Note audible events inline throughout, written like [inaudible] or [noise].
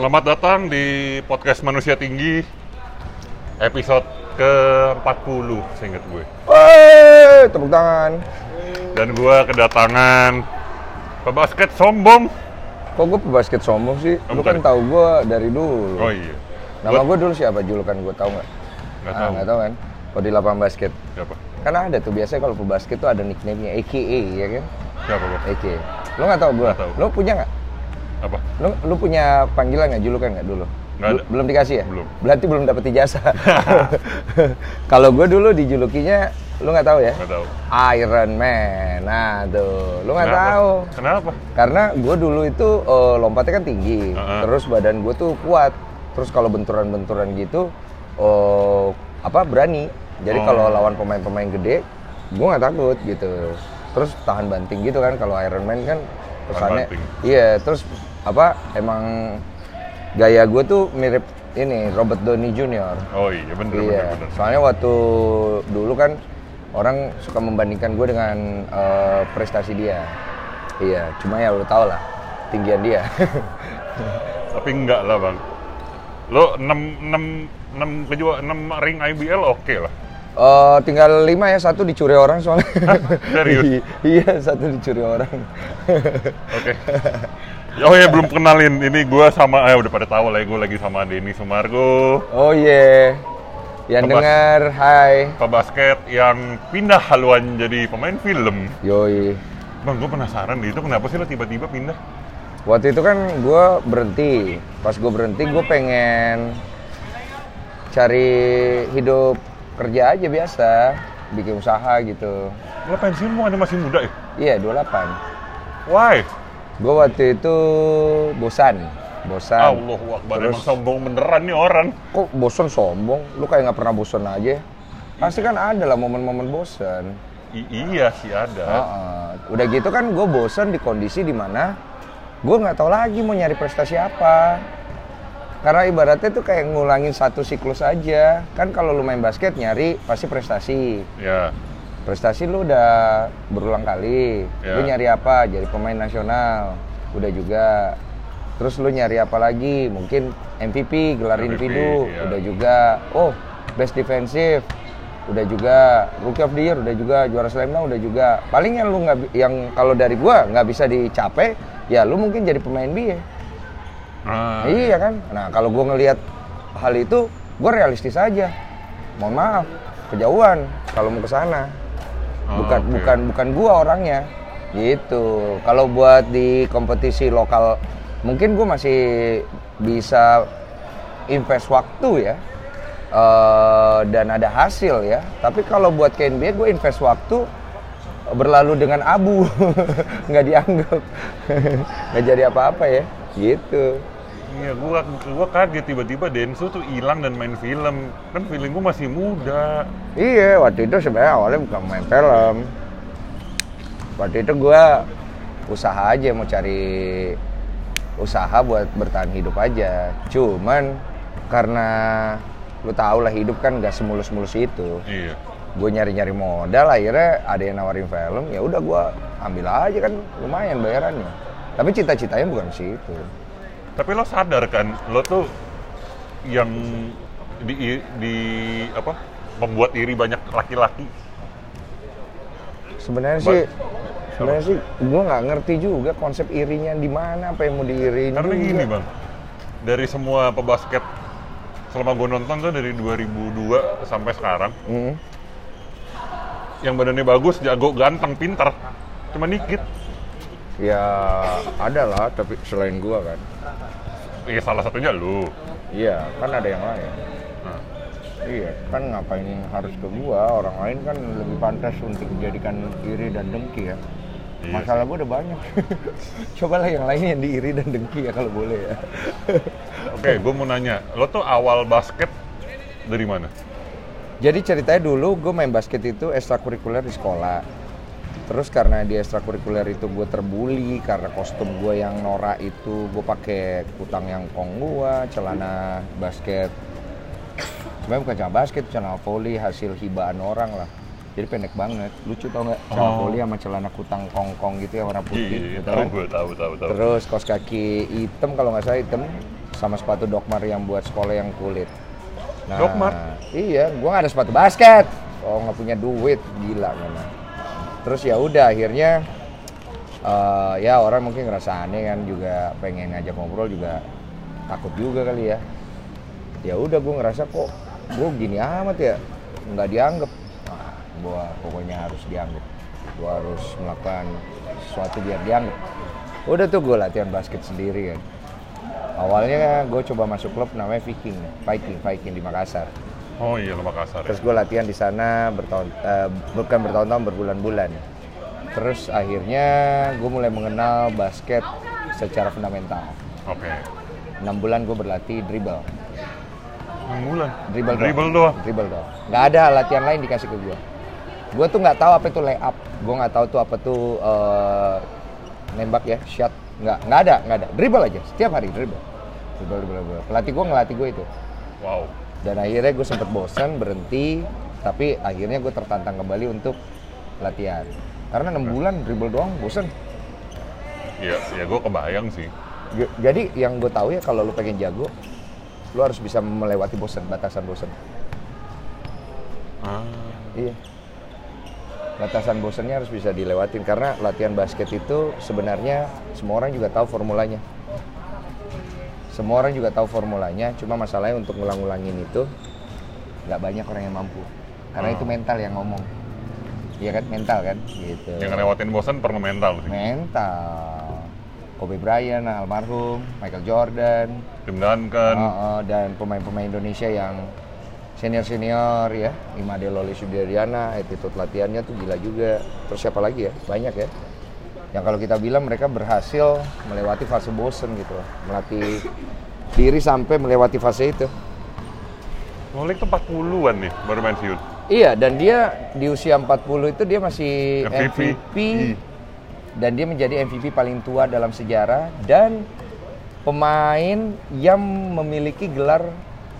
Selamat datang di podcast Manusia Tinggi episode ke-40 seingat gue. Woi, tepuk tangan. Dan gue kedatangan pebasket sombong. Kok gue pebasket sombong sih? Oh, Lu kan tahu gue dari dulu. Oh iya. Nama Gua- gue dulu siapa? Julukan gue tahu nggak? Nggak Ah, tahu. Nggak tahu kan? Kalau di lapangan basket. Siapa? Kan ada tuh biasanya kalau pebasket tuh ada nickname-nya AKA ya kan? Siapa gue? AKA. Lu nggak tahu gue? Lu punya nggak? Apa? Lu, lu punya panggilan nggak? Julukan nggak dulu? Ada. Belum dikasih ya? Belum. Berarti belum dapet ijazah. [laughs] [laughs] kalau gue dulu dijulukinya, lu nggak tahu ya? Nggak tahu. Iron Man. Nah tuh, lu nggak tahu. Kenapa? Karena gue dulu itu eh, lompatnya kan tinggi, Heeh. terus badan gue tuh kuat. Terus kalau benturan-benturan gitu, eh, apa berani. Jadi Oh. kalau lawan pemain-pemain gede, gue nggak takut gitu. Terus tahan banting gitu kan, kalau Iron Man kan kesannya, iya. Terus apa? Emang gaya gue tuh mirip ini Robert Downey Jr. Oh iya bener Iya, bener bener. soalnya waktu dulu kan orang suka membandingkan gue dengan eh, prestasi dia. Iya, cuma ya lu tau lah tinggian dia. [laughs] Tapi enggak lah bang. Lo 6 6 6 kejuaraan 6 ring IBL oke lah. Eh, tinggal lima ya, satu dicuri orang soalnya. [laughs] Serius? [laughs] iya, satu dicuri orang. Oke. [laughs] Oh ya belum kenalin. Ini gue sama eh udah pada tahu lah ya gue lagi sama Denny Sumargo. oh iya, yang Tebas. dengar, hai. pebasket yang pindah haluan jadi pemain film. Yoi. Bang, gue penasaran deh, itu kenapa sih lo tiba-tiba pindah? Waktu itu kan gue berhenti. Pas gue berhenti, gue pengen cari hidup kerja aja biasa, bikin usaha gitu. Lo pensiun mau ada masih muda ya? Iya, 28. Why? Gue waktu itu bosan. Bosan. Allah Akbar, Terus- emang sombong beneran nih orang. Kok bosan sombong? Lu kayak nggak pernah bosan aja. Pasti kan ada lah momen-momen bosan. I- iya sih ada. Heeh. Udah gitu kan gue bosan di kondisi di mana gue nggak tahu lagi mau nyari prestasi apa. Karena ibaratnya tuh kayak ngulangin satu siklus aja. Kan kalau lu main basket nyari pasti prestasi. Ya, Prestasi lu udah berulang kali. Ya. Lu nyari apa? Jadi pemain nasional. Udah juga. Terus lu nyari apa lagi? Mungkin MVP, gelar individu. ya. Udah juga. Oh, best defensive. Udah juga. Rookie of the year udah juga. Juara slam dunk udah juga. Paling yang lu nggak yang kalau dari gua nggak bisa dicapai, ya lu mungkin jadi pemain NBA. nah, Iya kan? Nah, kalau gue ngelihat hal itu, gue realistis aja. Mohon maaf, kejauhan kalau mau ke sana. Oh, Bukan oke. bukan bukan gua orangnya. Gitu. Kalau buat di kompetisi lokal mungkin gue masih bisa invest waktu ya. Eh, dan ada hasil ya. Tapi kalau buat ke NBA gue invest waktu berlalu dengan abu [laughs] nggak dianggap [laughs] nggak jadi apa-apa ya gitu Iya, gua gua kaget tiba-tiba Densu tuh hilang dan main film. Kan feeling gua masih muda. Iya, waktu itu sebenarnya awalnya bukan main film. Waktu itu gua usaha aja mau cari usaha buat bertahan hidup aja. Cuman karena lu tau lah hidup kan gak semulus-mulus itu. Iya. Gue nyari-nyari modal, akhirnya ada yang nawarin film, ya udah gua ambil aja kan lumayan bayarannya. Tapi cita-citanya bukan ke situ. Tapi lo sadar kan, lo tuh yang di, di apa membuat iri banyak laki-laki. Sebenarnya Ba- sih, sebenarnya sih gue nggak ngerti juga konsep irinya di mana, apa yang mau diiriin Karena juga. gini bang, dari semua pebasket selama gue nonton tuh dari 2002 sampai sekarang, Hmm. yang badannya bagus, jago, ganteng, pintar, cuma dikit. Ya ada lah, tapi selain gua kan. Iya salah satunya lu. Iya, kan ada yang lain. Nah, Iya, kan ngapain harus ke gua? Orang lain kan lebih pantas untuk dijadikan iri dan dengki ya. Iya Masalah gua udah banyak. [laughs] Cobalah yang lain yang diiri dan dengki ya kalau boleh ya. [laughs] Oke, gue mau nanya, lo tuh awal basket dari mana? Jadi ceritanya dulu gue main basket itu ekstrakurikuler di sekolah. Terus karena di ekstrakurikuler itu gue terbully karena kostum gue yang norak itu gue pakai kutang yang kong gue, celana basket. Sebenarnya bukan celana basket, celana volley hasil hibaan orang lah. Jadi pendek banget, lucu tau nggak? Celana Oh. volley sama celana kutang kong-kong gitu yang warna putih. Iya, gitu tahu kan. gue, tahu, tahu, tahu. Terus kaos kaki hitam kalau nggak salah hitam, sama sepatu Dokmar yang buat sekolah yang kulit. Nah, Dokmar? Iya, gua nggak ada sepatu basket. Oh nggak punya duit, gila memang. Terus ya udah akhirnya eh, ya orang mungkin ngerasa aneh kan juga pengen ngajak ngobrol juga takut juga kali ya. Ya udah gue ngerasa kok gue gini amat ya nggak dianggap. Nah, gue pokoknya harus dianggap. Gue harus melakukan sesuatu biar dianggap. Udah tuh gue latihan basket sendiri kan. Awalnya gue coba masuk klub namanya Viking, Viking, Viking di Makassar. Oh iya lo Makassar. Ya. Terus gue latihan di sana bertahun, eh, bukan bertahun-tahun, berbulan-bulan. Terus akhirnya gue mulai mengenal basket secara fundamental. Oke. 6 bulan gue berlatih dribble. Enam bulan. Dribble, Dribble doang. Dribble doang. Nggak ada latihan lain dikasih ke gue. Gue tuh nggak tahu apa itu layup. Gue nggak tahu tuh apa tuh eh, nembak ya, shot. Nggak, nggak ada, nggak ada. Dribble aja, setiap hari dribble. Dribble, dribble, dribble. Pelatih gue ngelatih gue itu. Wow. Dan akhirnya gue sempet bosan, berhenti. Tapi akhirnya gue tertantang kembali untuk latihan. Karena enam bulan dribble doang, bosan. Iya, ya gue kebayang sih. Jadi yang gue tahu ya kalau lu pengen jago, lu harus bisa melewati bosan, batasan bosan. Ah. Iya. Batasan bosannya harus bisa dilewatin karena latihan basket itu sebenarnya semua orang juga tahu formulanya. Semua orang juga tahu formulanya, cuma masalahnya untuk ngulang-ngulangin itu nggak banyak orang yang mampu. Karena Oh. itu mental yang ngomong. Iya kan mental kan gitu. Yang ngelewatin bosan perlu mental sih. mental. Kobe Bryant almarhum, Michael Jordan, Tim Duncan. Oh, oh, dan pemain-pemain Indonesia yang senior-senior ya, Imade Loli Sudiana, attitude latihannya tuh gila juga. Terus siapa lagi ya? Banyak ya. Yang kalau kita bilang mereka berhasil melewati fase bosen gitu loh. Melatih diri sampai melewati fase itu. Molik tuh 40-an nih baru pensiun. Iya, dan dia di usia 40 itu dia masih MVP. MVP, dan dia menjadi MVP paling tua dalam sejarah dan pemain yang memiliki gelar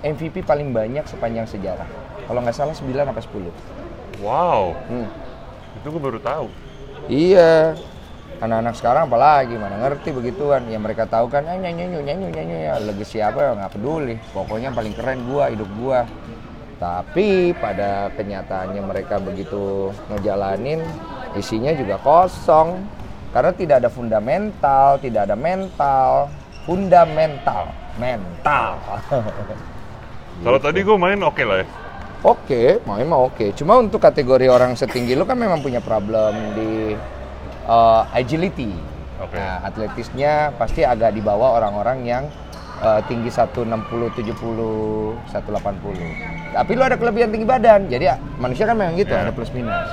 MVP paling banyak sepanjang sejarah. Kalau nggak salah 9 apa 10. Wow. Hmm. Itu gue baru tahu. Iya. Anak-anak sekarang apalagi mana ngerti begituan. Yang mereka tahu kan "Ah, nyanyi nyanyi nyanyi nyanyi ya legacy apa ya nggak peduli. Pokoknya paling keren gua hidup gua. Tapi pada kenyataannya mereka begitu ngejalanin isinya juga kosong. Karena tidak ada fundamental, tidak ada mental, fundamental, mental. [laughs] Kalau tadi gue main oke lah ya. Oke, main mah oke. Cuma untuk kategori orang setinggi lu kan memang punya problem di uh, agility. Oke. Nah, atletisnya pasti agak di bawah orang-orang yang uh, tinggi 160, 70, 180. Tapi lu ada kelebihan tinggi badan. Jadi ya, manusia kan memang gitu, Iya. ada plus minus.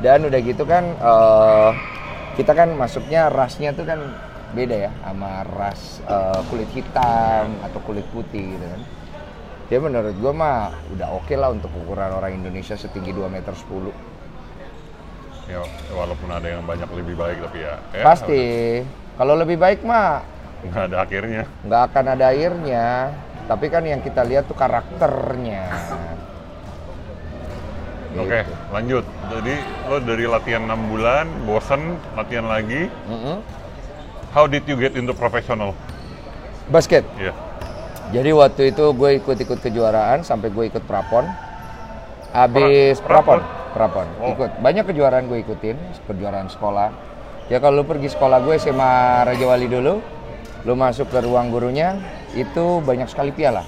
Dan udah gitu kan uh, kita kan masuknya rasnya tuh kan beda ya sama ras uh, kulit hitam atau kulit putih gitu kan. Ya menurut gua mah udah oke lah untuk ukuran orang Indonesia setinggi 2 meter 10. Ya, walaupun ada yang banyak lebih baik tapi ya. ya Pasti. Kalau lebih baik mah Nggak ada akhirnya. nggak akan ada airnya. Tapi kan yang kita lihat tuh karakternya. Oke, Gitu. lanjut. Jadi lo dari latihan 6 bulan, bosen, latihan lagi. Mm-mm. How did you get into professional? Basket. Iya. Jadi waktu itu gue ikut-ikut kejuaraan sampai gue ikut prapon. Pra- prapon, prapon? Prapon, Oh. ikut. Banyak kejuaraan gue ikutin, kejuaraan sekolah. Ya kalau lu pergi sekolah gue SMA Raja Wali dulu, lu masuk ke ruang gurunya, itu banyak sekali piala.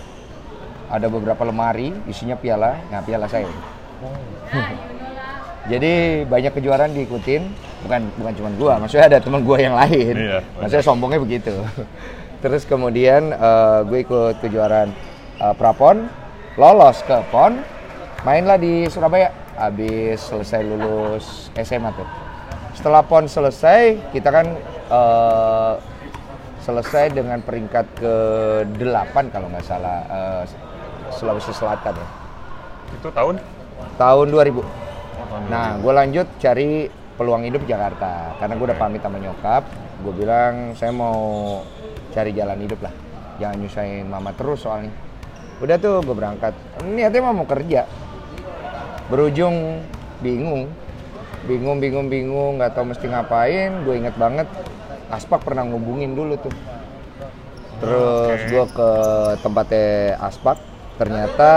Ada beberapa lemari isinya piala, nah piala saya. [laughs] Jadi banyak kejuaraan diikutin, bukan bukan cuma gua, maksudnya ada teman gua yang lain. Iya, maksudnya sombongnya begitu. Terus kemudian eh, gue ikut kejuaraan eh, prapon, lolos ke pon, mainlah di Surabaya. Habis selesai lulus SMA tuh. Setelah pon selesai, kita kan eh, selesai dengan peringkat ke 8 kalau nggak salah eh, Sulawesi Selatan ya. Itu tahun? Tahun 2000. Oh, tahun Nah, gue lanjut cari peluang hidup Jakarta karena gue udah pamit sama nyokap. Gue bilang saya mau cari jalan hidup lah, jangan nyusahin mama terus soalnya. Udah tuh gue berangkat. Niatnya mau kerja. Berujung bingung, bingung, bingung, bingung, nggak tahu mesti ngapain. Gue inget banget, Aspak pernah ngubungin dulu tuh. terus gue ke tempatnya Aspak. Ternyata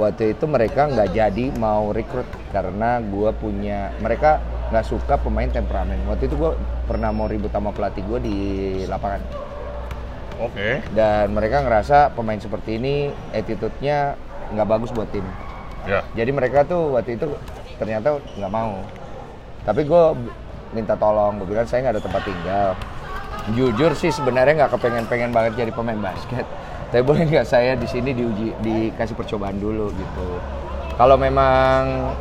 waktu itu mereka nggak jadi mau rekrut karena gue punya mereka nggak suka pemain temperamen. Waktu itu gue pernah mau ribut sama pelatih gue di lapangan. Oke. dan mereka ngerasa pemain seperti ini attitude-nya nggak bagus buat tim Ya. jadi mereka tuh waktu itu ternyata nggak mau tapi gue minta tolong gue bilang saya nggak ada tempat tinggal jujur sih sebenarnya nggak kepengen-pengen banget jadi pemain basket [laughs] tapi boleh nggak saya di sini diuji dikasih percobaan dulu gitu kalau memang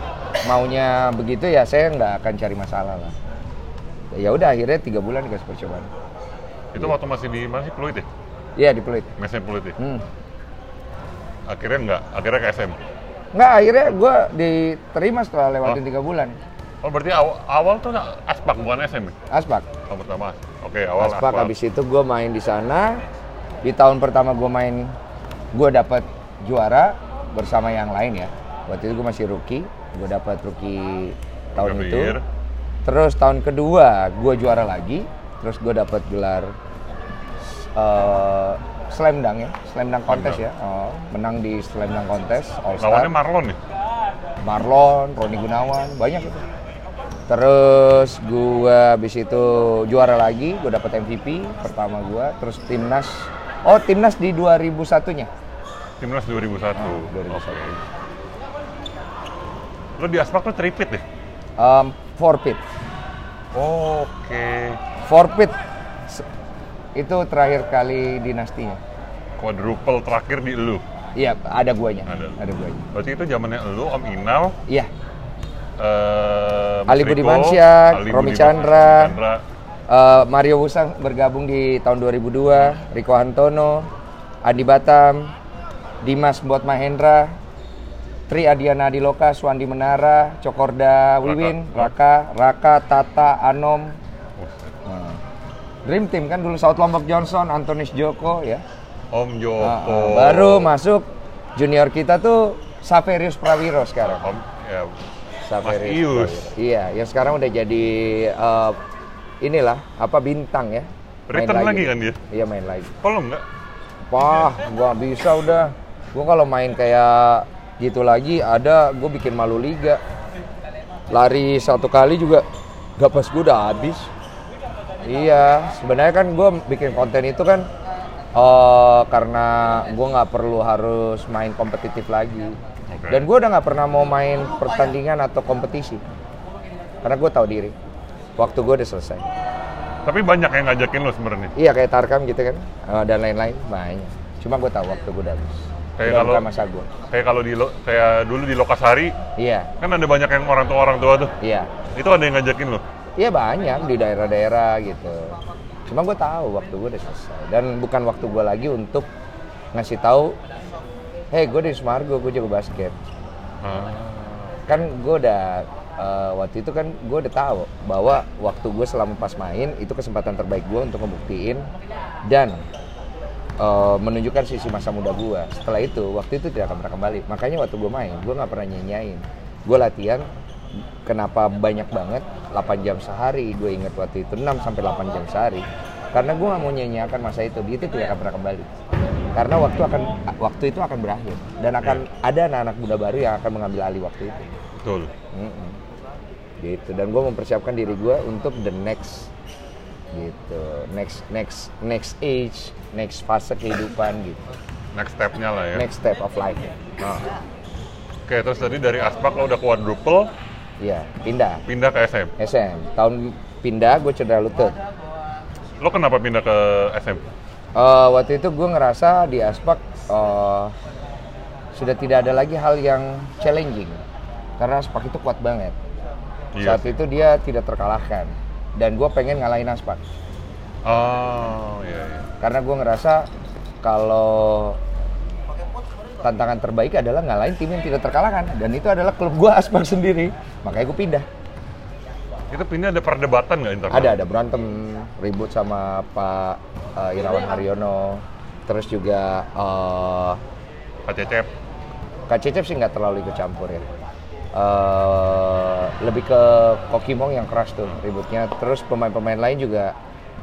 maunya begitu ya saya nggak akan cari masalah lah ya udah akhirnya tiga bulan dikasih percobaan Itu waktu masih di mana sih Pluit ya? iya di Peluit Mesnya Pluit ya? hmm. Akhirnya enggak, akhirnya ke SM. Nggak akhirnya gue diterima setelah lewatin Oh. tiga bulan Oh berarti awal, awal tuh aspak bukan SM ya? aspak Oh, pertama. Oke, awal Aspak habis itu gue main di sana. Di tahun pertama gue main, gue dapat juara bersama yang lain ya. Waktu itu gue masih rookie, gue dapat rookie tahun itu. Terus tahun kedua gue juara lagi, terus gue dapat gelar eh, slam dunk ya, slam dunk kontes ya. Oh, menang di slam dunk kontes All Star. Lawannya Marlon nih. Marlon, Roni Gunawan, banyak itu. Terus gua habis itu juara lagi, gue dapet MVP pertama gua, terus timnas. Oh, timnas di 2001-nya. Timnas 2001. Oh, 2001. Oke. Lo di aspak tuh tripit deh. Um, forfeit. Oke. Forfeit. Itu terakhir kali dinastinya. Quadruple terakhir di elu. Iya, ada guanya. Ada. Ada guanya. Berarti itu zamannya elu, Om Inal, Iya, Mas Ali Riko, Budiman Siak, Ali Romi Chandra. Chandra. eh, Mario Wusang bergabung di tahun 2002, Riko Hantono, Andi Batam, Dimas Buat Mahendra, Tri Adiana Adiloka, Swandi Menara, Cokorda Wiwin, Raka, Raka, Tata, Anom. Nah. Dream Team kan dulu South Lombok Johnson, Antonis Joko ya. Om Joko. Ah, ah. Baru masuk junior kita tuh Saverius Prawiro sekarang. Om, ya, Saverius. Iya, yang sekarang udah jadi eh, inilah apa bintang ya. Main Return lagi kan dia? Iya main lagi. Kalau enggak, Wah, gua bisa udah. Gua kalau main kayak gitu lagi ada gua bikin malu liga. Lari satu kali juga gak pas gua udah habis. Iya, sebenarnya kan gua bikin konten itu kan eh karena gua nggak perlu harus main kompetitif lagi. Oke. Dan gua udah nggak pernah mau main pertandingan atau kompetisi. Karena gua tahu diri. Waktu gua udah selesai. tapi banyak yang ngajakin lo sebenarnya. Iya kayak Tarkam gitu kan eh, dan lain-lain banyak. Cuma gue tahu waktu gue udah habis. Kayak kalau- masa gue. Kayak kalau di lo- kayak dulu di Lokasari, Iya, kan ada banyak yang orang tua orang tua tuh. iya, Itu ada yang ngajakin lo. Iya banyak di daerah-daerah gitu. Cuma gue tahu waktu gue udah selesai dan bukan waktu gue lagi untuk ngasih tahu, hey gue di Sumargo gue jago basket. Ah. Kan gue udah eh, waktu itu kan gue udah tahu bahwa waktu gue selama pas main itu kesempatan terbaik gue untuk ngebuktiin dan eh, menunjukkan sisi masa muda gue. Setelah itu waktu itu tidak akan pernah kembali. Makanya waktu gue main gue nggak pernah nyanyain. Gue latihan kenapa banyak banget? 8 jam sehari. Gue inget waktu itu 6 sampai 8 jam sehari. Karena gue nggak mau nyanyiakan masa itu. Itu tidak akan pernah kembali. Karena waktu akan waktu itu akan berakhir. Dan akan ada anak-anak muda baru yang akan mengambil alih waktu itu. Betul. Mm-mm. gitu. Dan gue mempersiapkan diri gue untuk the next gitu. Next next next age next fase kehidupan gitu. Next step-nya lah ya. next step of life. Nah. Oke, terus tadi dari Aspak lo udah quadruple, Iya, pindah pindah ke SM. SM tahun pindah gue cedera lutut Lo kenapa pindah ke SM? Eh, waktu itu gue ngerasa di aspak eh, sudah tidak ada lagi hal yang challenging karena aspak itu kuat banget Iya. saat itu dia tidak terkalahkan dan gue pengen ngalahin aspak Oh, iya, iya. karena gue ngerasa kalau tantangan terbaik adalah ngalahin tim yang tidak terkalahkan dan itu adalah klub gue aspak sendiri makanya gue pindah Itu pindah ada perdebatan nggak internal? ada ada berantem ribut sama Pak eh, Irawan Haryono terus juga eh, Pak Cecep. Kak Cecep sih nggak terlalu ikut campur ya. Eh, lebih ke Kokimong yang keras tuh ributnya. Terus pemain-pemain lain juga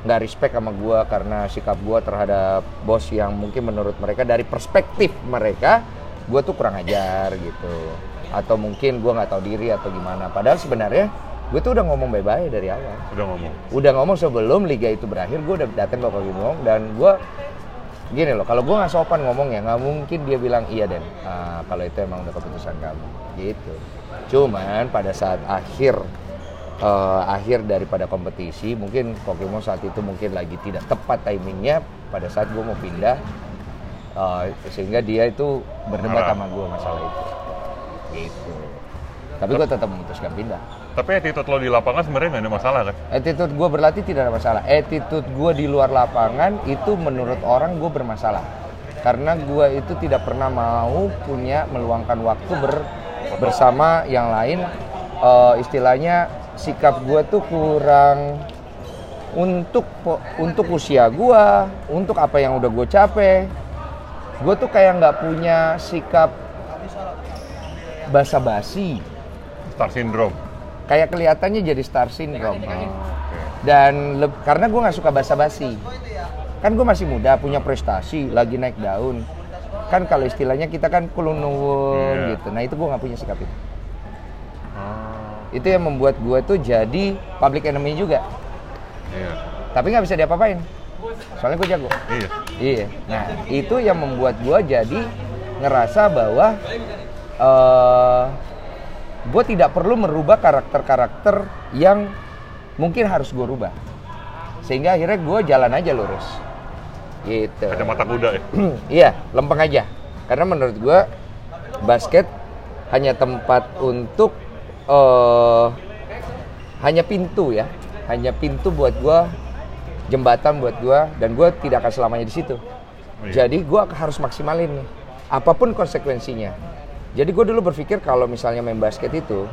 nggak respect sama gue karena sikap gue terhadap bos yang mungkin menurut mereka dari perspektif mereka gue tuh kurang ajar gitu. Atau mungkin gue nggak tahu diri atau gimana. Padahal sebenarnya gue tuh udah ngomong bye-bye dari awal. Udah ngomong. udah ngomong sebelum liga itu berakhir gue udah datang Kogi ngomong dan gue gini loh kalau gue nggak sopan ngomong ya nggak mungkin dia bilang iya den. Ah, kalau itu emang udah keputusan kamu. Gitu. Cuman pada saat akhir eh, akhir daripada kompetisi mungkin Pokemon saat itu mungkin lagi tidak tepat timingnya pada saat gue mau pindah eh, sehingga dia itu berdebat sama gue masalah itu gitu tapi gue tetap memutuskan pindah Tapi attitude lo di lapangan sebenarnya nggak ada masalah kan? Attitude gue berlatih tidak ada masalah. Attitude gue di luar lapangan itu menurut orang gue bermasalah. Karena gue itu tidak pernah mau punya meluangkan waktu ber- bersama yang lain. Eh, istilahnya sikap gue tuh kurang untuk untuk usia gue, untuk apa yang udah gue capek. Gue tuh kayak nggak punya sikap basa-basi. Star syndrome. Kayak kelihatannya jadi star syndrome. dan le- karena gue nggak suka basa-basi kan gue masih muda punya prestasi lagi naik daun kan kalau istilahnya kita kan kulun nuwun Iya. gitu nah itu gue nggak punya sikap itu itu yang membuat gue tuh jadi public enemy juga. Iya. tapi nggak bisa diapa-apain. Soalnya gue jago. Iya. iya. Nah itu yang membuat gue jadi ngerasa bahwa eh gue tidak perlu merubah karakter-karakter yang mungkin harus gue rubah. Sehingga akhirnya gue jalan aja lurus. Gitu. Ada mata kuda ya. [clears throat] iya lempeng aja. Karena menurut gue basket hanya tempat untuk eh hanya pintu ya hanya pintu buat gue jembatan buat gue dan gue tidak akan selamanya di situ Iya. jadi gue harus maksimalin nih apa pun konsekuensinya jadi gue dulu berpikir kalau misalnya main basket itu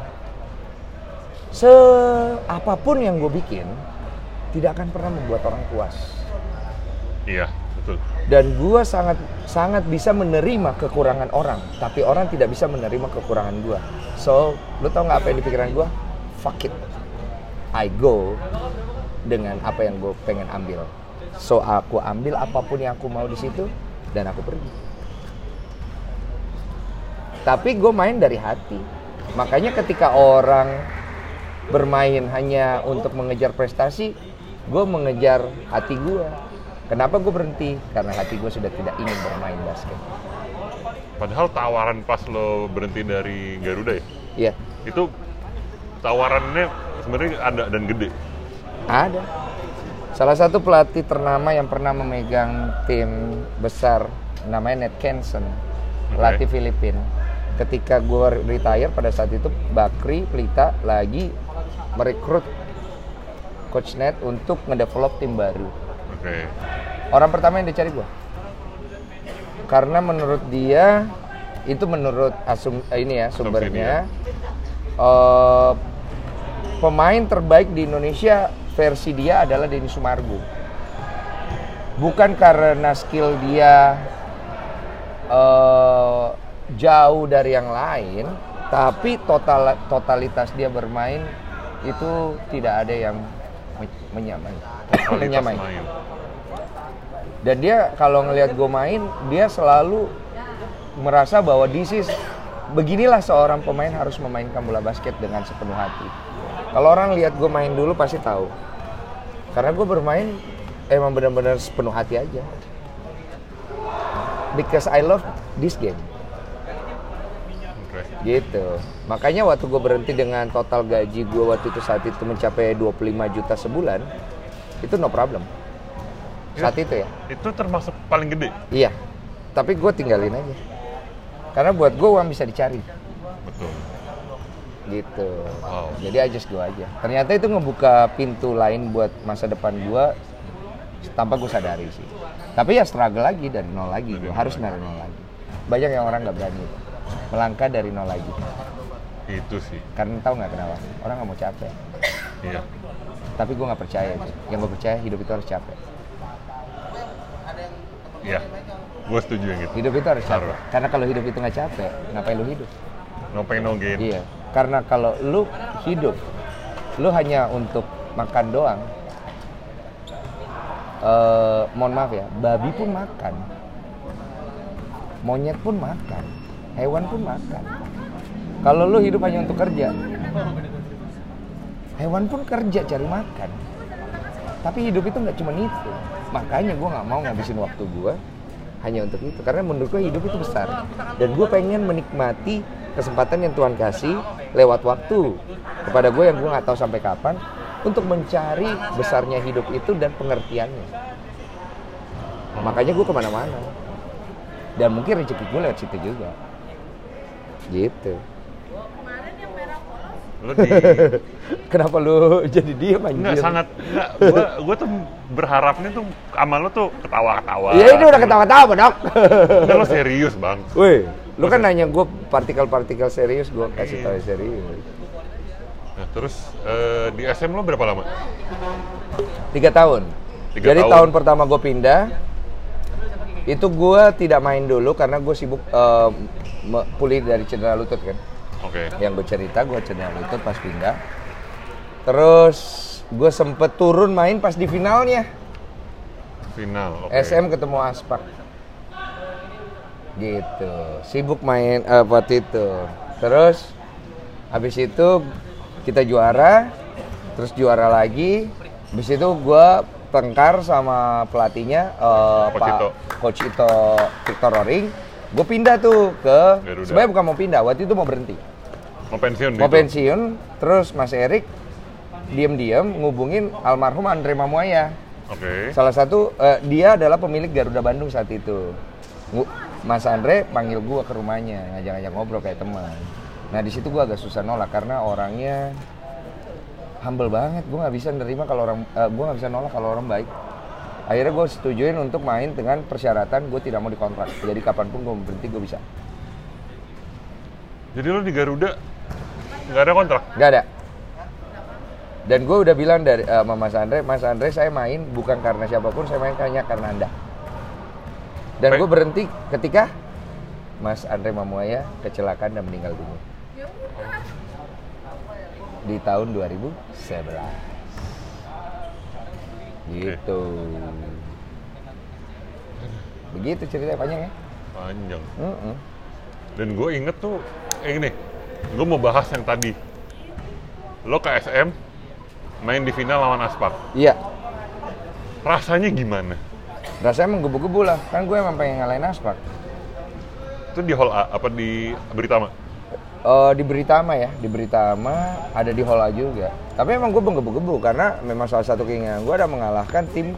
se apa pun yang gue bikin tidak akan pernah membuat orang puas Iya. Dan gue sangat sangat bisa menerima kekurangan orang tapi orang tidak bisa menerima kekurangan gue so lu tau nggak apa yang di pikiran gue fuck it. I go dengan apa yang gue pengen ambil. So aku ambil apa pun yang aku mau di situ dan aku pergi. Tapi gue main dari hati. Makanya ketika orang bermain hanya untuk mengejar prestasi gue mengejar hati gue kenapa gue berhenti? Karena hati gue sudah tidak ingin bermain basket. Padahal tawaran pas lo berhenti dari Garuda ya, Iya. Itu tawarannya sebenarnya ada dan gede. ada. Salah satu pelatih ternama yang pernah memegang tim besar namanya Ned Kenson pelatih Filipin ketika gue retire pada saat itu Bakri Pelita lagi merekrut coach Ned untuk ngedevelop tim baru Oke. orang pertama yang dicari gua. Karena menurut dia itu menurut asum eh, ini ya sumbernya eh, pemain terbaik di Indonesia versi dia adalah Denny Sumargo. Bukan karena skill dia eh, jauh dari yang lain tapi total totalitas dia bermain itu tidak ada yang me- Kualitas menyamai main. dan dia kalau ngelihat gue main dia selalu merasa bahwa this is beginilah seorang pemain harus memainkan bola basket dengan sepenuh hati. Kalau orang lihat gue main dulu pasti tahu. Karena gue bermain emang benar-benar sepenuh hati aja. Because I love this game. Gitu. Makanya waktu gue berhenti dengan total gaji gue waktu itu saat itu mencapai 25 juta sebulan itu no problem saat itu ya Itu termasuk paling gede. Iya, tapi gue tinggalin aja. Karena buat gue uang bisa dicari, Betul. gitu. Wow. Jadi aja gue aja. Ternyata itu ngebuka pintu lain buat masa depan gue tanpa gue sadari sih. Tapi ya struggle lagi dari nol lagi, gue harus dari nol lagi. Banyak yang orang nggak berani melangkah dari nol lagi. Itu sih. Karena tahu nggak kenapa? Orang nggak mau capek. Iya. Tapi gue nggak percaya itu. Yang gue percaya hidup itu harus capek. Iya. Gue setuju yang gitu. Hidup itu harus capek. Harus. Karena kalau hidup itu nggak capek, ngapain lu hidup? No pain no gain. Iya, karena kalau lu hidup, lu hanya untuk makan doang, eh, mohon maaf ya, babi pun makan, monyet pun makan, hewan pun makan. Kalau lu hidup hanya untuk kerja, hewan pun kerja cari makan. Tapi hidup itu nggak cuma itu. Makanya gue nggak mau ngabisin waktu gue hanya untuk itu. Karena menurut gue hidup itu besar. Dan gue pengen menikmati kesempatan yang Tuhan kasih lewat waktu kepada gue yang gue nggak tahu sampai kapan untuk mencari besarnya hidup itu dan pengertiannya. Makanya gue ke mana-mana. Dan mungkin rezeki gue lewat situ juga. Gitu. Lu di [laughs] Kenapa lu jadi diem anjir? Enggak sangat enggak gua gua tuh berharapnya tuh sama lu tuh ketawa-ketawa. Ya ini udah ketawa-tawa, Dok. [laughs] Enggak lu serius, Bang. Woi, lu kan nanya gue partikel-partikel serius, gue kasih tahu serius. Nah, terus eh, di SM lu berapa lama? Tiga tahun. Tiga Jadi tahun. tahun pertama gue pindah, itu gue tidak main dulu karena gue sibuk eh, me- pulih dari cedera lutut kan. Oke. Yang gue cerita gue cedera lutut pas pindah. Terus gue sempet turun main pas di finalnya. Final. Oke. SM ketemu Aspak. Gitu. Sibuk main eh, waktu itu. Terus habis itu kita juara, terus juara lagi. Habis itu gua tengkar sama pelatihnya Coach Pak Ito. Coach Ito Victor Roring. Gue pindah tuh ke Garuda. sebenarnya bukan mau pindah, waktu itu mau berhenti. Mau pensiun Mau gitu? pensiun, terus Mas Erik diam-diam ngubungin almarhum Andre Mamuaya. Oke. Salah satu eh, dia adalah pemilik Garuda Bandung saat itu. Mas Andre panggil gua ke rumahnya, ngajak-ngajak ngobrol kayak teman. Nah di situ gua agak susah nolak karena orangnya humble banget. Gua nggak bisa nerima kalau orang, eh, gua nggak bisa nolak kalau orang baik. Akhirnya gue setujuin untuk main dengan persyaratan gue tidak mau dikontrak. Jadi kapan pun gue berhenti gue bisa. Jadi lu di Garuda nggak ada kontrak? Gak ada. Dan gue udah bilang dari eh, sama Mas Andre, Mas Andre saya main bukan karena siapa pun, saya main hanya karena anda. Dan gue berhenti ketika Mas Andre Mamuaya kecelakaan dan meninggal dunia. Di tahun 2011. Gitu. Begitu ceritanya panjang ya. Panjang. Mm-mm. Dan gue inget tuh, eh ini, gue mau bahas yang tadi. Lo ke SM, main di final lawan Aspak. Iya. Rasanya gimana? Rasanya menggebu-gebu lah. Kan gue emang pengen ngalahin Aspak. Itu di hall A, apa di Beritama? Eh, di Beritama ya, di Beritama ada di Hall A juga. Tapi emang gue menggebu-gebu karena memang salah satu keinginan gue ada mengalahkan tim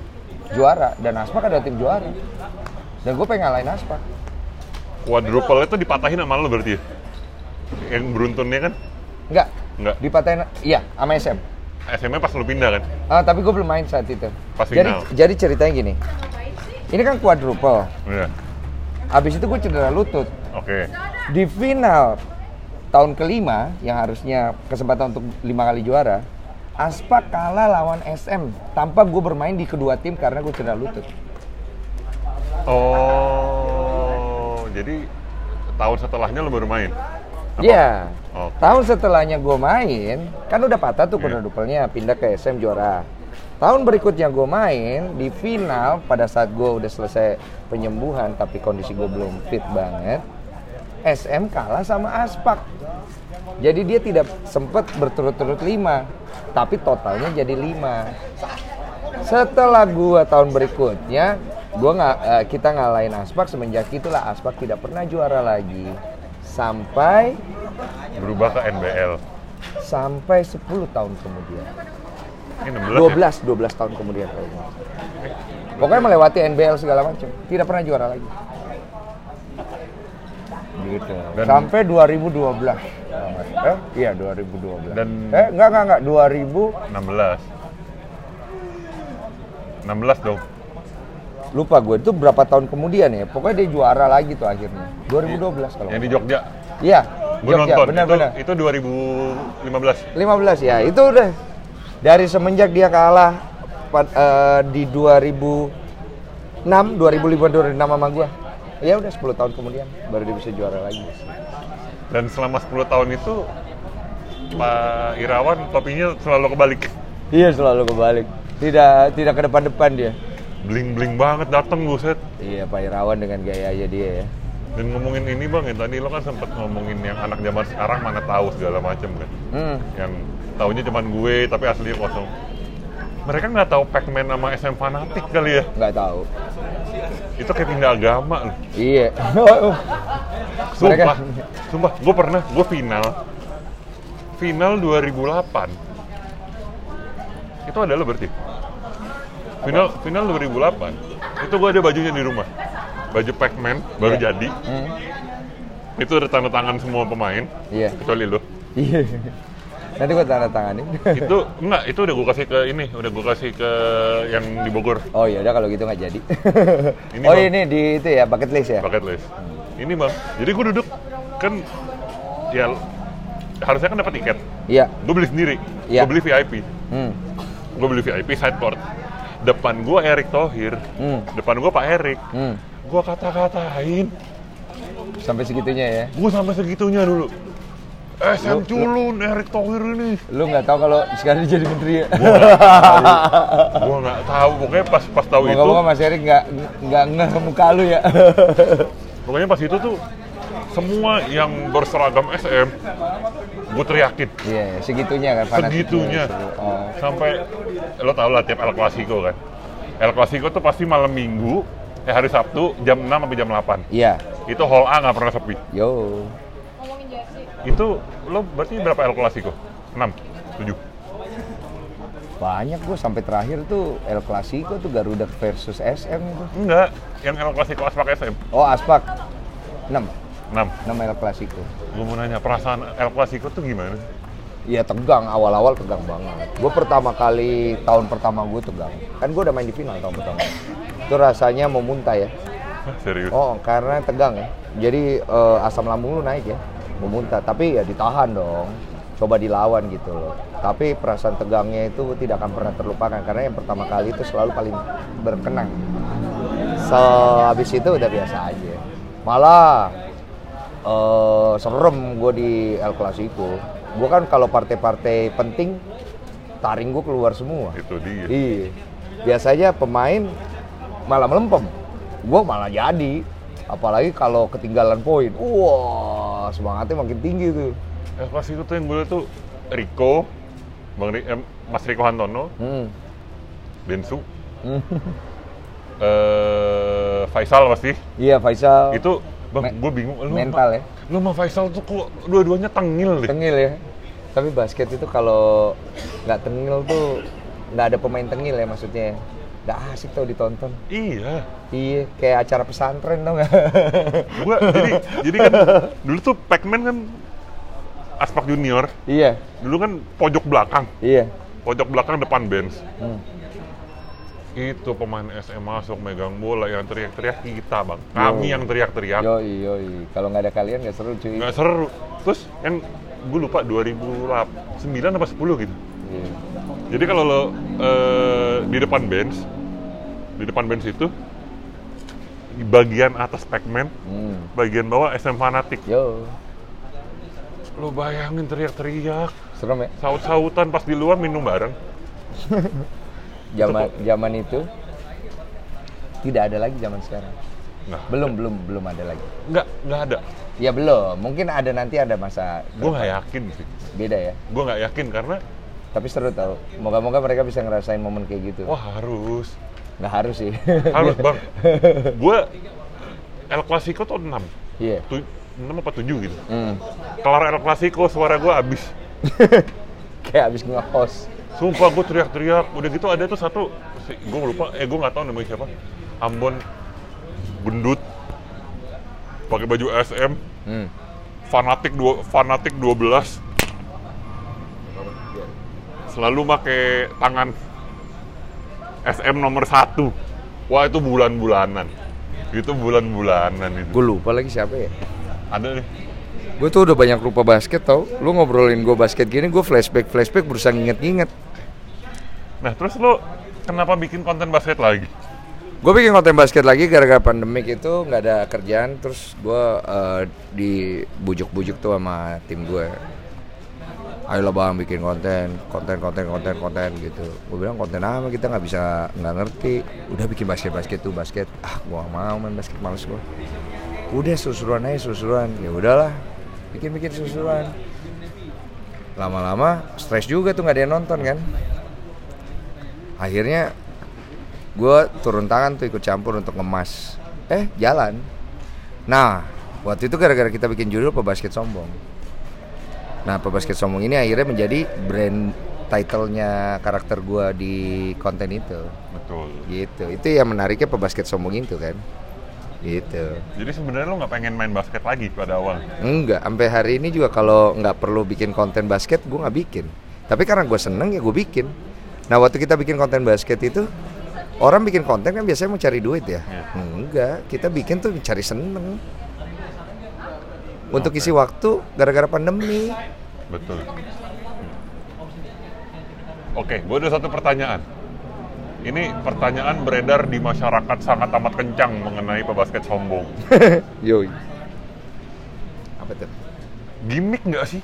juara dan Aspak ada tim juara. Dan gue pengen ngalahin Aspak. Quadruple itu dipatahin sama lo berarti ya? Yang beruntunnya kan? Enggak, Enggak. dipatahin, iya sama SM. SM-nya pas lo pindah kan? Ah, tapi gue belum main saat itu. Pas jadi, final. jadi ceritanya gini, ini kan quadruple. Iya. Habis itu gue cedera lutut. Oke. Di final tahun kelima yang harusnya kesempatan untuk lima kali juara, Aspak kalah lawan SM tanpa gue bermain di kedua tim karena gue cedera lutut. Oh, jadi tahun setelahnya lo baru main? Iya. Oke. Tahun setelahnya gue main, kan udah patah tuh Iya. quadruple-nya, pindah ke SM juara. Tahun berikutnya gue main di final pada saat gue udah selesai penyembuhan tapi kondisi gue belum fit banget. SM kalah sama Aspak. Jadi dia tidak sempat berturut-turut lima, tapi totalnya jadi lima. Setelah gua tahun berikutnya, gua nggak eh, kita ngalahin Aspak semenjak itulah Aspak tidak pernah juara lagi sampai Berubah ke NBL. sampai 10 tahun kemudian. Ini 16 ya? 12 12 tahun kemudian kalau nggak salah. Pokoknya melewati NBL segala macam, tidak pernah juara lagi. Gitu. Dan- Sampai 2012. Eh, iya 2012. Dan- eh enggak enggak enggak 2000 16. 16 dong. Lupa gue itu berapa tahun kemudian ya. Pokoknya dia juara lagi tuh akhirnya. 2012 kalau. Yang di Jogja. Iya. Gue Jogja, nonton. benar-benar. Itu, itu 2015. 15 ya, itu udah dari semenjak dia kalah eh, di 2006, 2005, 2006 sama gua. Ya udah 10 tahun kemudian baru dia bisa juara lagi. Dan selama 10 tahun itu Pak Irawan topinya selalu kebalik. Iya selalu kebalik. Tidak tidak ke depan-depan dia. Bling bling banget dateng buset Iya, Pak Irawan dengan gayanya dia ya. dan ngomongin ini bang ya tadi lo kan sempet ngomongin yang anak zaman sekarang mana tahu segala macem kan Hmm. yang taunya cuman gue tapi aslinya kosong mereka nggak tahu Pac-Man sama SM fanatik kali ya Nggak tahu. itu kayak pindah agama loh Iya. [laughs] sumpah sumpah gue pernah gue final final 2008 itu adalah berarti final final 2008 itu gue ada bajunya di rumah baju Pac-Man baru Iya. jadi Hmm. itu ada tanda tangan semua pemain Iya. kecuali lo Iya. Nanti gua tanda tanganin. itu enggak itu udah gue kasih ke ini udah gue kasih ke yang di Bogor Oh ya udah kalau gitu nggak jadi. Ini, oh Bang. ini di itu ya bucket list ya. bucket list ini bang jadi gue duduk kan ya harusnya kan dapat tiket Iya. gue beli sendiri Iya. gue beli VIP Hmm. gue beli VIP side court depan gue Erick Thohir Hmm. depan gue Pak Erik Hmm. gue kata-katain Sampai segitunya ya. gue sampai segitunya dulu SM Lu- culun Erick Thohir ini Lu nggak tahu kalau sekarang dia jadi menteri ya. gue nggak tahu pokoknya pas pas tahu itu Moga-moga Mas Erik nggak nggak ngeh ke muka lu ya. pokoknya pas itu tuh semua yang berseragam SM gue teriakin Iya, segitunya kan fanatiknya. segitunya Oh. sampai lo tau lah tiap El Clasico kan El Clasico tuh pasti malam minggu eh hari Sabtu jam 6 sampai jam 8 Iya. itu hall A nggak pernah sepi Yo. itu lo berarti berapa El Clasico? 6? 7? Banyak gua sampai terakhir tuh El Clasico tuh Garuda versus SM itu. enggak yang El Clasico Aspak SM Oh, Aspak. 6. 6 6 El Clasico. gue mau nanya perasaan El Clasico tuh gimana? Iya tegang, awal-awal tegang banget. Gue pertama kali, tahun pertama gue tegang. Kan gue udah main di final tahun pertama. Itu rasanya mau muntah ya. Hah, serius? Oh, karena tegang ya. Jadi eh, asam lambung lu naik ya, mau muntah. Tapi ya ditahan dong. Coba dilawan gitu loh. Tapi perasaan tegangnya itu tidak akan pernah terlupakan karena yang pertama kali itu selalu paling berkenang. So, habis itu udah biasa aja. Malah eh serem gue di El Clasico. Gue kan kalau partai-partai penting taring gue keluar semua. itu dia Iya. Biasanya pemain malah melempem. Gue malah jadi. Apalagi kalau ketinggalan poin. Wah, semangatnya makin tinggi tuh. El Clasico tuh yang gue tuh Rico Bang Ri- eh, Mas Rico Hantono Hmm. Bensu Hmm. eh Faisal pasti Iya, Faisal. itu bang Me- gue bingung lu mental ya. lu sama Faisal tuh kok dua-duanya tengil deh Tengil ya. Tapi basket itu kalau nggak tengil tuh nggak ada pemain tengil ya maksudnya. Nggak asik tau ditonton. iya Iya, kayak acara pesantren dong. [laughs] gua jadi jadi kan dulu tuh Pac-Man kan Aspak Junior iya, dulu kan pojok belakang iya. pojok belakang depan bench Hmm. Itu pemain SM masuk megang bola yang teriak-teriak kita bang kami Yo. yang teriak-teriak Yoi, yoi. Kalau nggak ada kalian nggak seru cuy. nggak seru terus yang gue lupa 2009 apa 10 gitu Iya. jadi kalau lo eh, di depan bench di depan bench itu di bagian atas Pac-Man Hmm. bagian bawah SM fanatik Yo, lo bayangin teriak-teriak serem ya. saut-sautan pas di luar minum bareng [laughs] Zaman zaman itu tidak ada lagi zaman sekarang. nah Belum, belum, belum ada lagi. nggak nggak ada Ya belum. Mungkin ada nanti ada masa gue nggak yakin sih beda ya. gue nggak yakin karena Tapi seru tau. Moga-moga mereka bisa ngerasain momen kayak gitu. wah harus Nggak harus sih. harus bang [laughs] gue El Clasico tuh 6 Iya. Tu, 6 apa 7 gitu Hmm. kelar El Clasico suara gue habis [laughs] Kayak abis nge-host. Sumpah gue teriak-teriak. Udah gitu ada tuh satu. Gue lupa. Eh gue nggak tahu namanya siapa. Ambon. Gendut. Pakai baju SM Hmm. fanatik dua fanatik 12 selalu pakai tangan SM nomor satu. Wah itu bulan-bulanan. Itu bulan-bulanan itu. Gue lupa lagi siapa ya. ada nih Gue tuh udah banyak lupa basket tau. Lu ngobrolin gue basket gini, gue flashback flashback berusaha nginget-nginget. nah terus lo kenapa bikin konten basket lagi? Gue bikin konten basket lagi gara-gara pandemik itu nggak ada kerjaan, terus gue dibujuk-bujuk tuh sama tim gue. ayolah bang bikin konten konten konten konten konten gitu. Gue bilang konten apa? Kita nggak bisa nggak ngerti. Udah bikin basket basket tuh basket. Ah nggak mau main basket males gua. Udah susuruan aja susuruan ya udahlah bikin bikin susuruan lama-lama stres juga tuh nggak ada yang nonton kan? Akhirnya gue turun tangan tuh ikut campur untuk ngemas. Eh jalan. Nah waktu itu gara-gara kita bikin judul pebasket sombong? Nah pebasket sombong ini akhirnya menjadi brand titlenya karakter gue di konten itu. Betul. gitu. Itu yang menariknya pebasket sombong itu kan gitu Jadi sebenarnya lo nggak pengen main basket lagi pada awal. Enggak, sampai hari ini juga kalau nggak perlu bikin konten basket, gue nggak bikin. Tapi karena gue seneng ya gue bikin. Nah waktu kita bikin konten basket itu, orang bikin konten kan biasanya mau cari duit ya. Iya. Enggak, kita bikin tuh cari seneng. Untuk isi waktu gara-gara pandemi. Betul. Oke, gue ada satu pertanyaan. Ini pertanyaan beredar di masyarakat sangat amat kencang mengenai pebasket sombong. [laughs] Yoi. Apa tuh? Gimik nggak sih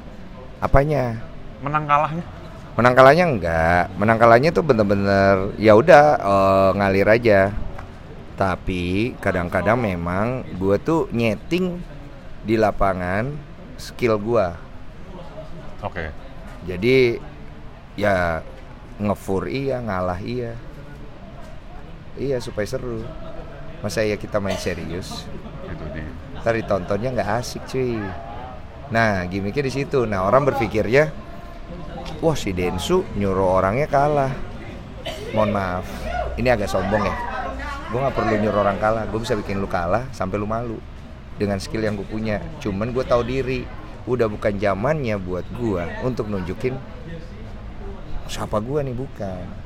Apanya? menang kalahnya? Menang kalahnya enggak. Menang kalahnya tuh bener-bener ya udah eh, ngalir aja. Tapi kadang-kadang memang gue tuh nyeting di lapangan skill gua. Oke. Jadi ya ngefur iya, ngalah iya. Iya supaya seru. Masa ya kita main serius? Itu di. Ntar ditontonnya nggak asik cuy. Nah gimmicknya di situ. Nah orang berpikirnya, wah si Densu nyuruh orangnya kalah. Mohon maaf, ini agak sombong ya. Gue nggak perlu nyuruh orang kalah. Gue bisa bikin lu kalah sampai lu malu dengan skill yang gue punya. Cuman gue tahu diri. Udah bukan zamannya buat gue untuk nunjukin siapa gue nih bukan.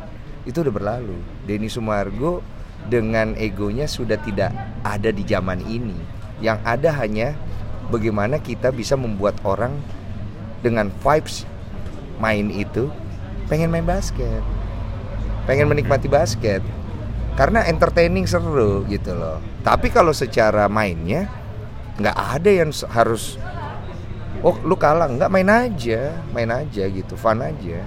Itu udah berlalu. Denny Sumargo dengan egonya sudah tidak ada di zaman ini. Yang ada hanya bagaimana kita bisa membuat orang dengan vibes main itu pengen main basket. Pengen menikmati basket. Karena entertaining seru gitu loh. Tapi kalau secara mainnya nggak ada yang harus oh lu kalah nggak main aja main aja gitu fun aja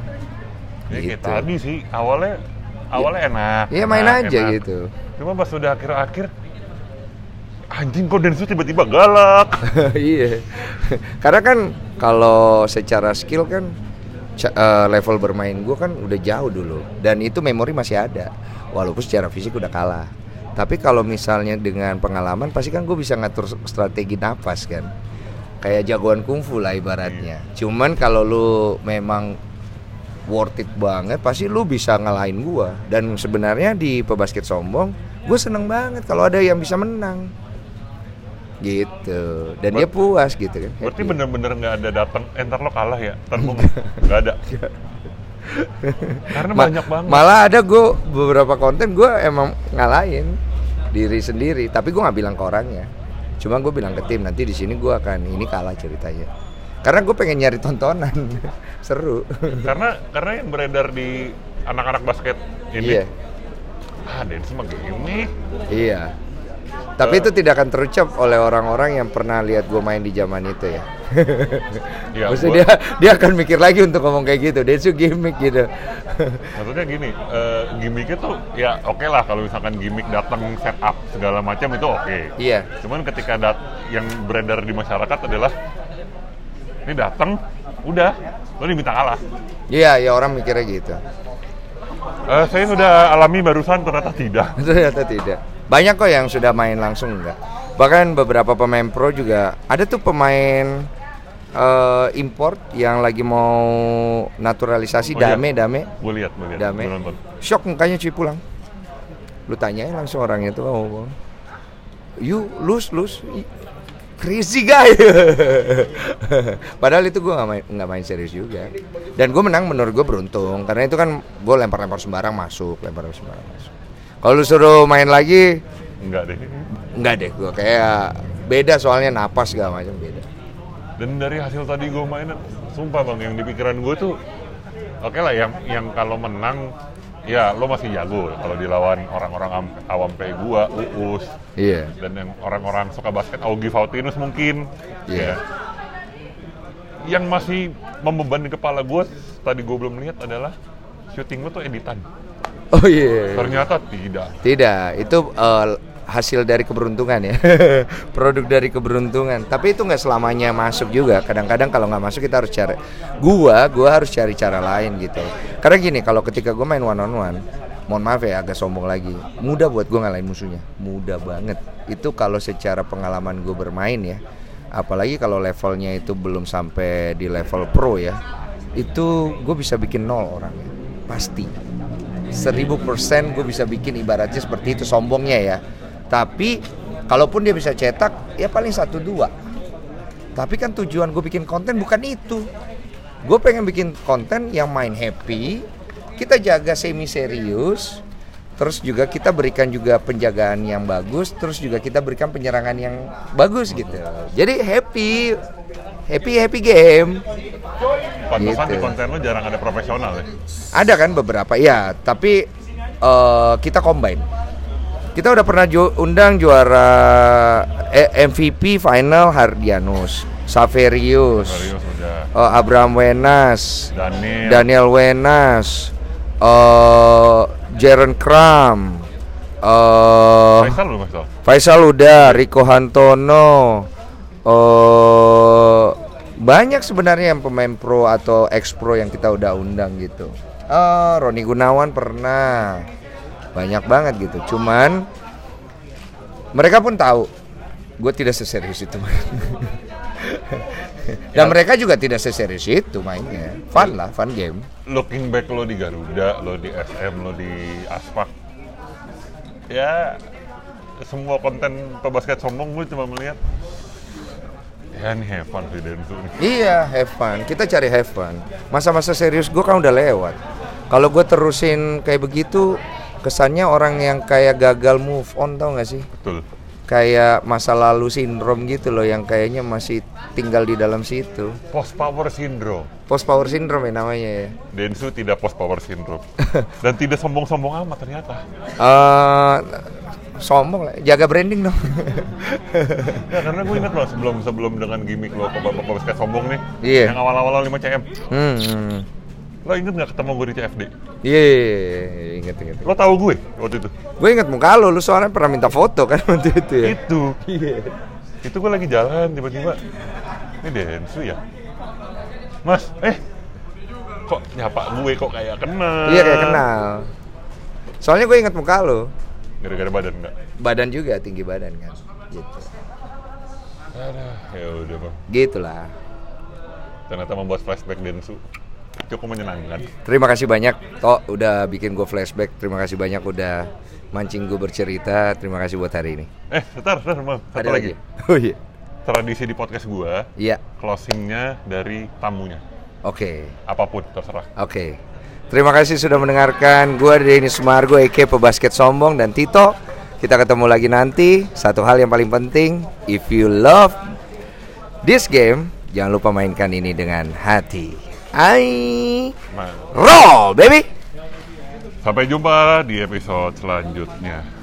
Ya kayak Gitu. tadi sih awalnya awalnya enak. Iya main enak, aja enak. gitu. Cuma pas sudah akhir-akhir anjing kok Densu tiba-tiba galak. [laughs] iya. Karena kan kalau secara skill kan eh, level bermain gue kan udah jauh dulu dan itu memori masih ada. Walaupun secara fisik udah kalah. Tapi kalau misalnya dengan pengalaman pasti kan gue bisa ngatur strategi nafas kan. Kayak jagoan kungfu lah ibaratnya. Cuman kalau lu memang worth it banget pasti lu bisa ngalahin gua. Dan sebenarnya di pebasket sombong gue seneng banget kalau ada yang bisa menang. Gitu. Dan dia puas gitu kan. Berarti bener-bener nggak ada datang, entar lo kalah ya, entar lo nggak ada. Karena Ma- banyak banget. malah ada gue beberapa konten gue emang ngalahin diri sendiri. Tapi gue nggak bilang ke orangnya. Cuma gue bilang ke tim nanti di sini gue akan ini kalah ceritanya karena gue pengen nyari tontonan [laughs] seru karena karena yang beredar di anak-anak basket ini, iya ah Densu mah gimmick. iya tapi itu tidak akan terucap oleh orang-orang yang pernah lihat gue main di zaman itu ya [laughs] Ya, Maksudnya gua- dia dia akan mikir lagi untuk ngomong kayak gitu. Densu gimmick gitu. [laughs] Maksudnya gini, eh, gimmicknya tuh ya oke lah kalau misalkan gimmick datang setup segala macam itu oke. iya. Cuman ketika dat yang beredar di masyarakat adalah ini datang, udah, lo diminta kalah. Iya, ya orang mikirnya gitu. Eh, saya sudah alami barusan ternyata tidak. [laughs] Ternyata tidak. Banyak kok yang sudah main langsung enggak. Bahkan beberapa pemain pro juga ada tuh pemain eh, import yang lagi mau naturalisasi Oh, iya. dame dame Gue lihat, gue lihat, dame. nonton. Shock mukanya cuy pulang. Lu tanyain langsung orangnya tuh oh, You lose lose crazy guy. [laughs] Padahal itu gue nggak main nggak main serius juga. Dan gue menang menurut gue beruntung karena itu kan gue lempar-lempar sembarang masuk, lempar sembarang masuk. Kalau lu suruh main lagi, Enggak deh. enggak deh gue kayak beda soalnya napas segala macam beda. Dan dari hasil tadi gue mainin, sumpah bang, yang di pikiran gue tuh, oke lah yang yang kalau menang, ya lo masih jago kalau dilawan orang-orang am- awam kayak gue, uus, Iya. dan yang orang-orang suka basket Augie Fautinus mungkin Iya. ya yang masih membebani kepala gue tadi gue belum lihat adalah syuting lu tuh editan. Oh iya. Ternyata tidak. Tidak, itu eh, hasil dari keberuntungan ya. [laughs] Produk dari keberuntungan. Tapi itu nggak selamanya masuk juga. Kadang-kadang kalau nggak masuk kita harus cari. Gua, gua harus cari cara lain gitu. Karena gini, kalau ketika gue main one on one, mohon maaf ya agak sombong lagi. Mudah buat gue ngalahin musuhnya. Mudah banget. Itu kalau secara pengalaman gue bermain ya. Apalagi kalau levelnya itu belum sampai di level pro ya. Itu gue bisa bikin nol orangnya. Pasti seribu persen gue bisa bikin ibaratnya seperti itu sombongnya ya tapi kalaupun dia bisa cetak ya paling satu dua tapi kan tujuan gue bikin konten bukan itu gue pengen bikin konten yang main happy kita jaga semi serius terus juga kita berikan juga penjagaan yang bagus terus juga kita berikan penyerangan yang bagus gitu jadi happy happy happy game Pantesan Gitu. di konten lu jarang ada profesional ya. Ada kan beberapa ya, tapi eh, kita combine. Kita udah pernah ju- undang juara eh, MVP final Hardianus, Saverius, eh, Abraham Wenas, Daniel. Daniel Wenas, eh Jaren Kram, eh Faisal Faisal. Faisal udah, Rico Hantono, eh banyak sebenarnya yang pemain pro atau ex pro yang kita udah undang gitu. Eh Roni Gunawan pernah, banyak banget gitu. Cuman mereka pun tahu gue tidak seserius itu main. [laughs] Dan mereka juga tidak seserius itu mainnya. Fun lah, fun game. Looking back lo di Garuda, lo di SM, lo di Aspak. Ya semua konten pebasket sombong gue cuma melihat ya ini have fun sih Densu. Iya, have fun. Kita cari have fun. Masa-masa serius gue kan udah lewat. Kalau gue terusin kayak begitu, kesannya orang yang kayak gagal move on tau gak sih? Betul. Kayak masa lalu sindrom gitu loh, yang kayaknya masih tinggal di dalam situ. Post power syndrome. Post power syndrome ya namanya ya. Densu tidak post power syndrome [laughs] dan tidak sombong-sombong amat ternyata. Eh, sombong lah, jaga branding dong. [laughs] Ya karena gue inget loh sebelum sebelum dengan gimmick lo pebasket sombong nih, Iya. yang awal-awal 5 cm. hmm, hmm. Lo inget nggak ketemu gue di CFD? Iya, iya, iya, iya, inget inget. Lo tahu gue waktu itu? Gue inget muka lo, lu soalnya pernah minta foto kan [laughs] waktu itu ya. Itu. Itu gue lagi jalan tiba-tiba. Ini Densu ya? Mas, eh kok nyapa gue kok kayak kenal? Iya kayak kenal. Soalnya gue inget muka lo. Gara-gara badan enggak? Badan juga tinggi badan kan. Gitu. Aduh, ya udah bang. Gitulah. Ternyata membuat flashback Densu cukup menyenangkan. Terima kasih banyak Tok udah bikin gue flashback. Terima kasih banyak udah mancing gue bercerita. Terima kasih buat hari ini. Eh, sebentar, sebentar. Satu Ada lagi. Oh iya. Tradisi di podcast gua, Iya. closingnya dari tamunya. Oke. Apa pun, terserah. Oke. Terima kasih sudah mendengarkan. Gue Denny Sumargo, Eke Pebasket Sombong dan Tito. Kita ketemu lagi nanti. Satu hal yang paling penting, if you love this game, jangan lupa mainkan ini dengan hati. I Nah, roll, baby. sampai jumpa di episode selanjutnya.